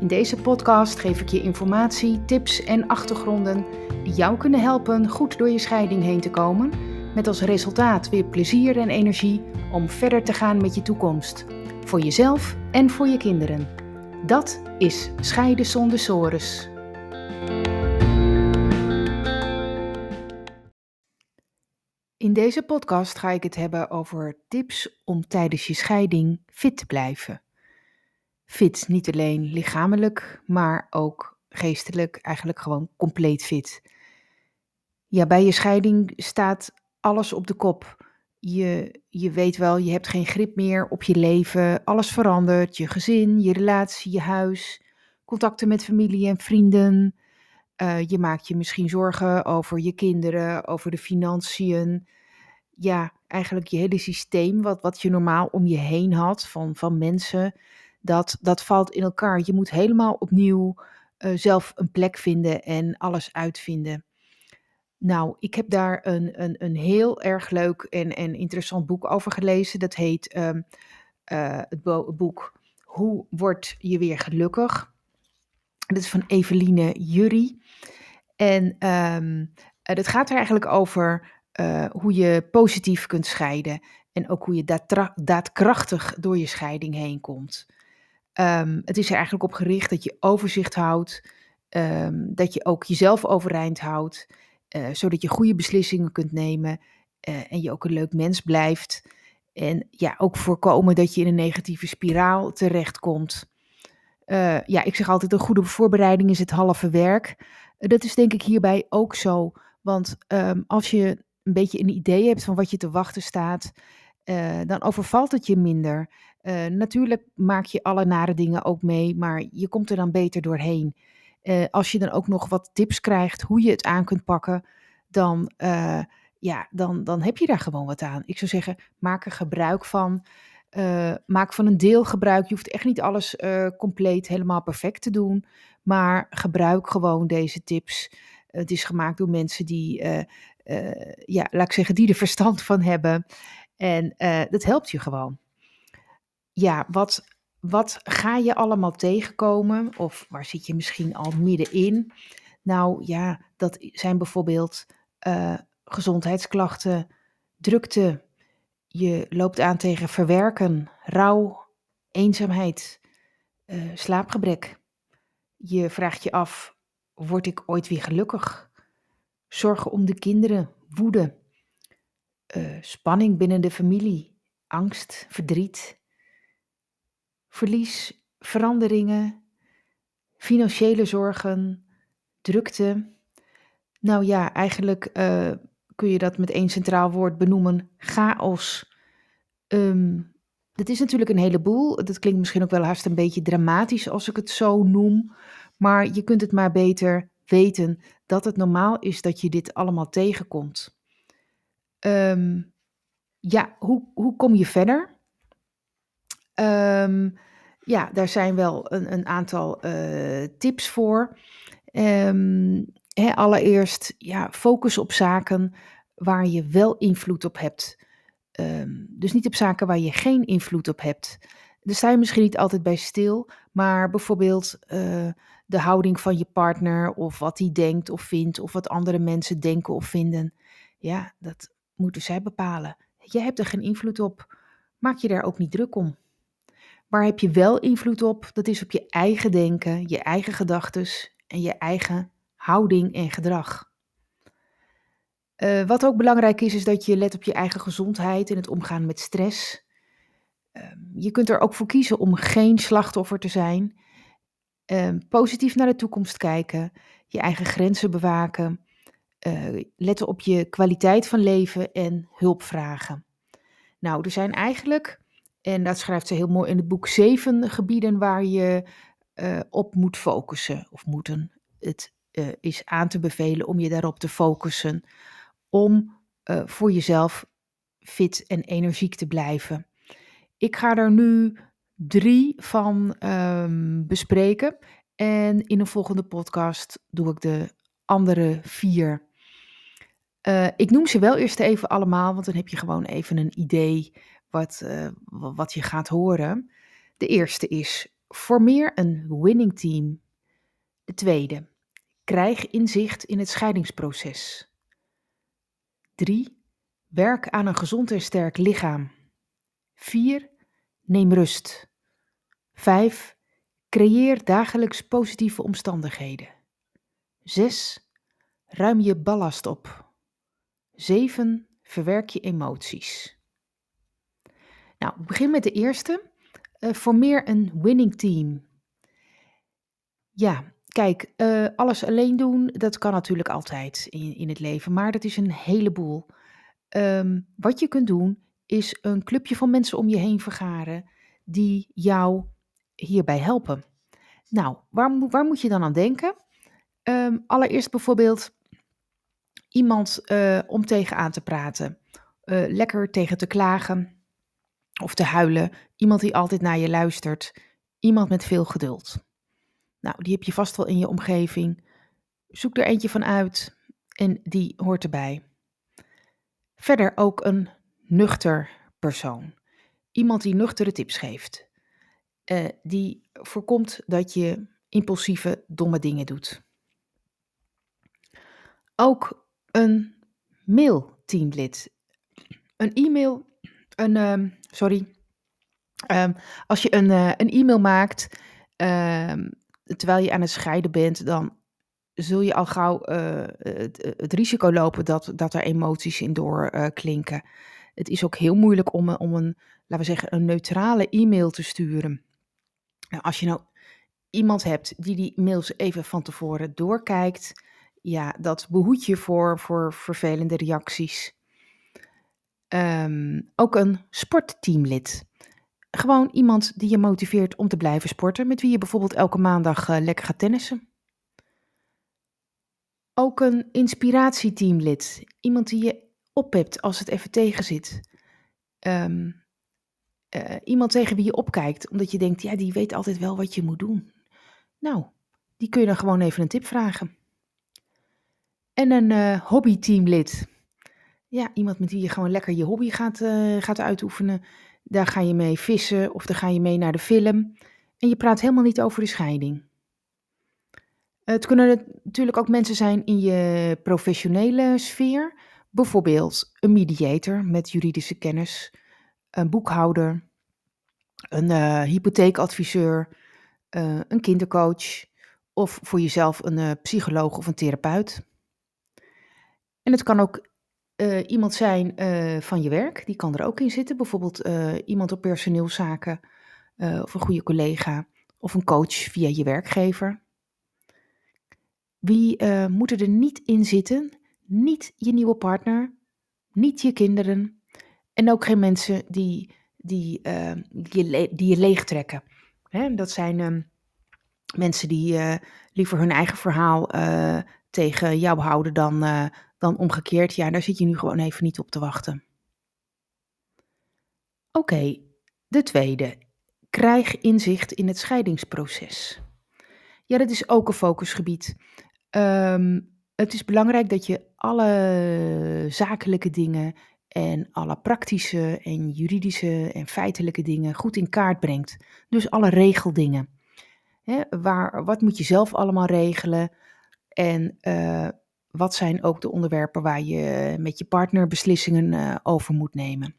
In deze podcast geef ik je informatie, tips en achtergronden die jou kunnen helpen goed door je scheiding heen te komen, met als resultaat weer plezier en energie om verder te gaan met je toekomst, voor jezelf en voor je kinderen. Dat is Scheiden zonder sores. In deze podcast ga ik het hebben over tips om tijdens je scheiding fit te blijven. Fit, niet alleen lichamelijk, maar ook geestelijk, eigenlijk gewoon compleet fit. Ja, bij je scheiding staat alles op de kop. Je, je weet wel, je hebt geen grip meer op je leven. Alles verandert. Je gezin, je relatie, je huis, contacten met familie en vrienden. Uh, je maakt je misschien zorgen over je kinderen, over de financiën. Ja, eigenlijk je hele systeem, wat, wat je normaal om je heen had van, van mensen, dat, dat valt in elkaar. Je moet helemaal opnieuw uh, zelf een plek vinden en alles uitvinden. Nou, ik heb daar een, een, een heel erg leuk en, en interessant boek over gelezen. Dat heet um, uh, het boek Hoe word je weer gelukkig? Dat is van Eveline Jury. En um, dat gaat er eigenlijk over hoe je positief kunt scheiden. En ook hoe je daad, daadkrachtig door je scheiding heen komt. Um, het is er eigenlijk op gericht dat je overzicht houdt. Um, dat je ook jezelf overeind houdt. Uh, zodat je goede beslissingen kunt nemen. Uh, en je ook een leuk mens blijft. En ja, ook voorkomen dat je in een negatieve spiraal terechtkomt. Uh, ja, ik zeg altijd: een goede voorbereiding is het halve werk. dat is denk ik hierbij ook zo. Want um, als je een beetje een idee hebt van wat je te wachten staat, dan overvalt het je minder. Uh, natuurlijk maak je alle nare dingen ook mee, maar je komt er dan beter doorheen. Uh, als je dan ook nog wat tips krijgt hoe je het aan kunt pakken, dan, ja, dan, dan heb je daar gewoon wat aan. Ik zou zeggen, maak er gebruik van. maak van een deel gebruik. Je hoeft echt niet alles compleet helemaal perfect te doen, maar gebruik gewoon deze tips. Het is gemaakt door mensen die ja, laat ik zeggen, die er verstand van hebben. En dat helpt je gewoon. Ja, wat, wat ga je allemaal tegenkomen? Of waar zit je misschien al middenin? Nou ja, dat zijn bijvoorbeeld uh, gezondheidsklachten, drukte. Je loopt aan tegen verwerken, rouw, eenzaamheid, slaapgebrek. Je vraagt je af, word ik ooit weer gelukkig? zorgen om de kinderen, woede, uh, spanning binnen de familie, angst, verdriet, verlies, veranderingen, financiële zorgen, drukte. Nou ja, eigenlijk uh, kun je dat met één centraal woord benoemen: chaos. Um, dat is natuurlijk een heleboel. Dat klinkt misschien ook wel haast een beetje dramatisch als ik het zo noem. Maar je kunt het maar beter weten dat het normaal is dat je dit allemaal tegenkomt. Um, ja, hoe, hoe kom je verder? Um, ja, daar zijn wel een, een aantal uh, tips voor. Hè, allereerst, ja, focus op zaken waar je wel invloed op hebt. dus niet op zaken waar je geen invloed op hebt. Daar sta je misschien niet altijd bij stil, maar bijvoorbeeld uh, de houding van je partner of wat hij denkt of vindt of wat andere mensen denken of vinden. Ja, dat moeten zij bepalen. Je hebt er geen invloed op. Maak je daar ook niet druk om. Waar heb je wel invloed op? Dat is op je eigen denken, je eigen gedachten en je eigen houding en gedrag. Uh, wat ook belangrijk is, is dat je let op je eigen gezondheid en het omgaan met stress. Uh, je kunt er ook voor kiezen om geen slachtoffer te zijn Um, positief naar de toekomst kijken, je eigen grenzen bewaken, uh, letten op je kwaliteit van leven en hulp vragen. Nou, er zijn eigenlijk, en dat schrijft ze heel mooi in het boek, zeven gebieden waar je uh, op moet focussen of moeten. Het, uh, is aan te bevelen om je daarop te focussen. Om uh, voor jezelf fit en energiek te blijven. Ik ga er nu drie van um, bespreken. En in een volgende podcast doe ik de andere vier. Ik noem ze wel eerst even allemaal, want dan heb je gewoon even een idee wat, uh, wat je gaat horen. De eerste is: formeer een winning team. De tweede: krijg inzicht in het scheidingsproces. 3. Werk aan een gezond en sterk lichaam. 4. Neem rust. 5. Creëer dagelijks positieve omstandigheden. 6. Ruim je ballast op. 7. Verwerk je emoties. Nou, begin met de eerste. Uh, formeer een winning team. Ja, kijk, uh, alles alleen doen, dat kan natuurlijk altijd in, in het leven, maar dat is een heleboel. Um, wat je kunt doen, is een clubje van mensen om je heen vergaren die jou hierbij helpen. Nou, waar, waar moet je dan aan denken? Um, allereerst bijvoorbeeld iemand uh, om tegenaan te praten, lekker tegen te klagen of te huilen, iemand die altijd naar je luistert, iemand met veel geduld. Nou, die heb je vast wel in je omgeving. Zoek er eentje van uit en die hoort erbij. Verder ook een nuchter persoon. Iemand die nuchtere tips geeft. Uh, die voorkomt dat je impulsieve, domme dingen doet. Ook een mailteamlid. Een e-mail, een, uh, sorry. Um, als je een, uh, een e-mail maakt, uh, terwijl je aan het scheiden bent, dan zul je al gauw uh, het, het, risico lopen dat, dat er emoties in doorklinken. Uh, het is ook heel moeilijk om, om een, laten we zeggen, een neutrale e-mail te sturen. Nou, als je nou iemand hebt die die mails even van tevoren doorkijkt, ja, dat behoedt je voor, voor vervelende reacties. Um, ook een sportteamlid. Gewoon iemand die je motiveert om te blijven sporten, met wie je bijvoorbeeld elke maandag uh, lekker gaat tennissen. Ook een inspiratieteamlid. Iemand die je oppept als het even tegen zit. Um, uh, iemand tegen wie je opkijkt, omdat je denkt, ja, die weet altijd wel wat je moet doen. Nou, die kun je dan gewoon even een tip vragen. En een uh, hobbyteamlid. Ja, iemand met wie je gewoon lekker je hobby gaat, uh, gaat uitoefenen. Daar ga je mee vissen of daar ga je mee naar de film. En je praat helemaal niet over de scheiding. Het kunnen natuurlijk ook mensen zijn in je professionele sfeer. Bijvoorbeeld een mediator met juridische kennis, een boekhouder, een uh, hypotheekadviseur, uh, een kindercoach of voor jezelf een psycholoog of een therapeut. En het kan ook iemand zijn van je werk, die kan er ook in zitten. Bijvoorbeeld iemand op personeelszaken of een goede collega of een coach via je werkgever. Wie moeten er niet in zitten? Niet je nieuwe partner, niet je kinderen en ook geen mensen die, die, uh, je, die leegtrekken. Hè, dat zijn uh, mensen die liever hun eigen verhaal tegen jou houden dan, dan omgekeerd. Ja, daar zit je nu gewoon even niet op te wachten. Oké, de tweede. Krijg inzicht in het scheidingsproces. Ja, dat is ook een focusgebied. Um, het is belangrijk dat je alle zakelijke dingen en alle praktische en juridische en feitelijke dingen goed in kaart brengt. Dus alle regeldingen. Waar, wat moet je zelf allemaal regelen? En uh, wat zijn ook de onderwerpen waar je met je partner beslissingen uh, over moet nemen?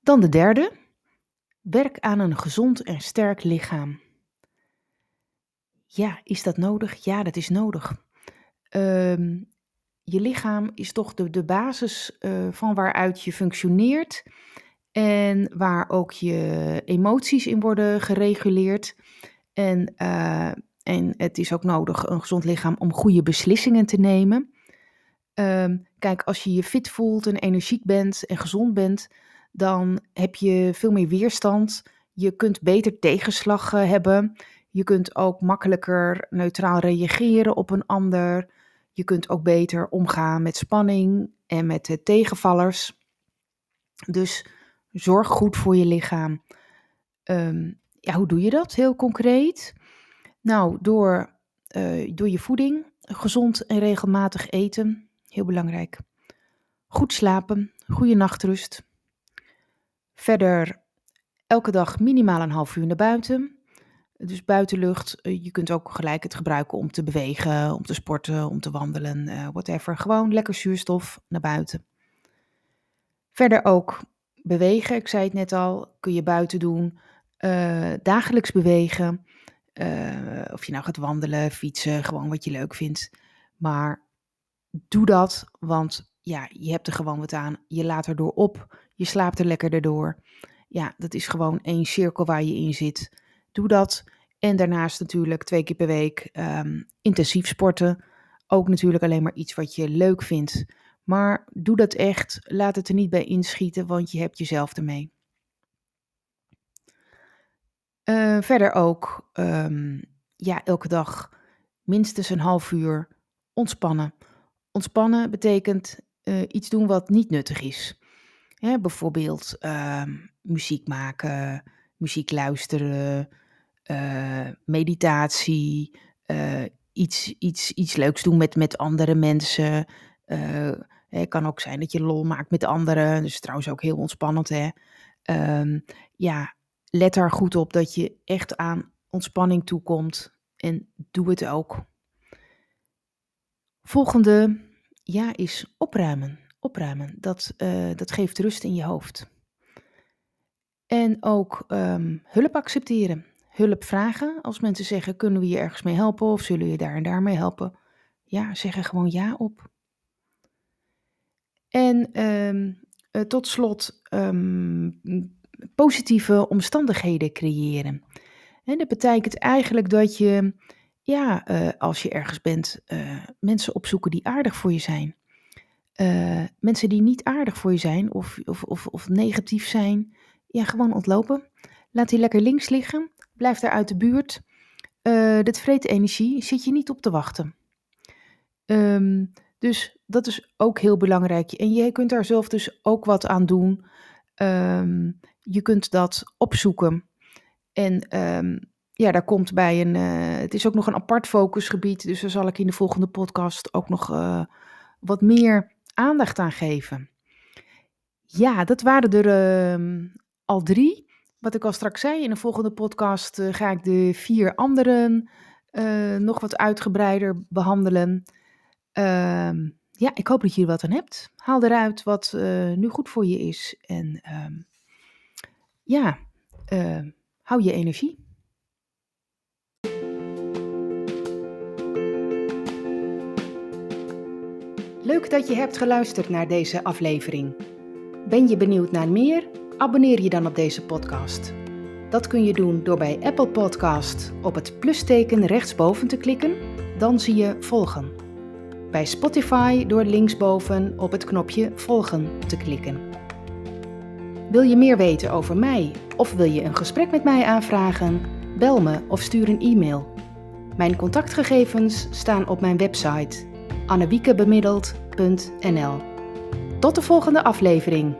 Dan de derde. Werk aan een gezond en sterk lichaam. Ja, is dat nodig? Ja, dat is nodig. Um, je lichaam is toch de, de basis uh, van waaruit je functioneert en waar ook je emoties in worden gereguleerd. En, uh, en het is ook nodig, een gezond lichaam, om goede beslissingen te nemen. Um, kijk, als je je fit voelt en energiek bent en gezond bent, dan heb je veel meer weerstand. Je kunt beter tegenslag uh, hebben. Je kunt ook makkelijker neutraal reageren op een ander. Je kunt ook beter omgaan met spanning en met tegenvallers. Dus zorg goed voor je lichaam. Ehm, ja, hoe doe je dat heel concreet? Nou, door, uh, door je voeding, gezond en regelmatig eten, heel belangrijk. Goed slapen, goede nachtrust. Verder elke dag minimaal een half uur naar buiten. Dus buitenlucht, eh, je kunt ook gelijk het gebruiken om te bewegen, om te sporten, om te wandelen, uh, whatever. Gewoon lekker zuurstof naar buiten. Verder ook bewegen, ik zei het net al, kun je buiten doen. Dagelijks bewegen. Of je nou gaat wandelen, fietsen, gewoon wat je leuk vindt. Maar doe dat, want ja, je hebt er gewoon wat aan. Je laat erdoor op, je slaapt er lekker erdoor. Ja, dat is gewoon één cirkel waar je in zit. Doe dat. En daarnaast natuurlijk twee keer per week um, intensief sporten. Ook natuurlijk alleen maar iets wat je leuk vindt. Maar doe dat echt. Laat het er niet bij inschieten, want je hebt jezelf ermee. Uh, verder ook, um, ja, elke dag minstens een half uur ontspannen. Ontspannen betekent uh, iets doen wat niet nuttig is. Bijvoorbeeld uh, muziek maken, muziek luisteren, uh, meditatie, iets, iets, iets leuks doen met, met andere mensen. het kan ook zijn dat je lol maakt met anderen. Dus trouwens ook heel ontspannend. Hè? Um, ja, let daar goed op dat je echt aan ontspanning toekomt. En doe het ook. Volgende ja is opruimen. Opruimen, dat, uh, dat geeft rust in je hoofd. En ook um, hulp accepteren. Hulp vragen. Als mensen zeggen, kunnen we je ergens mee helpen of zullen we je daar en daar mee helpen? Ja, zeg er gewoon ja op. En um, uh, tot slot um, positieve omstandigheden creëren. En dat betekent eigenlijk dat je ja, uh, als je ergens bent, uh, mensen opzoeken die aardig voor je zijn. Uh, mensen die niet aardig voor je zijn of, of, of, of negatief zijn, ja, gewoon ontlopen. Laat die lekker links liggen. Blijf daar uit de buurt. dit vreet energie, zit je niet op te wachten. Um, dus dat is ook heel belangrijk. En je kunt daar zelf dus ook wat aan doen. Um, je kunt dat opzoeken. En um, ja, daar komt bij een. Uh, het is ook nog een apart focusgebied. Dus daar zal ik in de volgende podcast ook nog uh, wat meer aandacht aan geven. Ja, dat waren er uh, al drie. Wat ik al straks zei, in de volgende podcast uh, ga ik de vier anderen nog wat uitgebreider behandelen. Ehm, ja, ik hoop dat je er wat aan hebt. Haal eruit wat nu goed voor je is. En ehm, ja, hou je energie. Leuk dat je hebt geluisterd naar deze aflevering. Ben je benieuwd naar meer? Abonneer je dan op deze podcast. Dat kun je doen door bij Apple Podcast op het plusteken rechtsboven te klikken, dan zie je volgen. Bij Spotify door linksboven op het knopje volgen te klikken. Wil je meer weten over mij of wil je een gesprek met mij aanvragen? Bel me of stuur een e-mail. Mijn contactgegevens staan op mijn website annewiekebemiddeld.nl. Tot de volgende aflevering.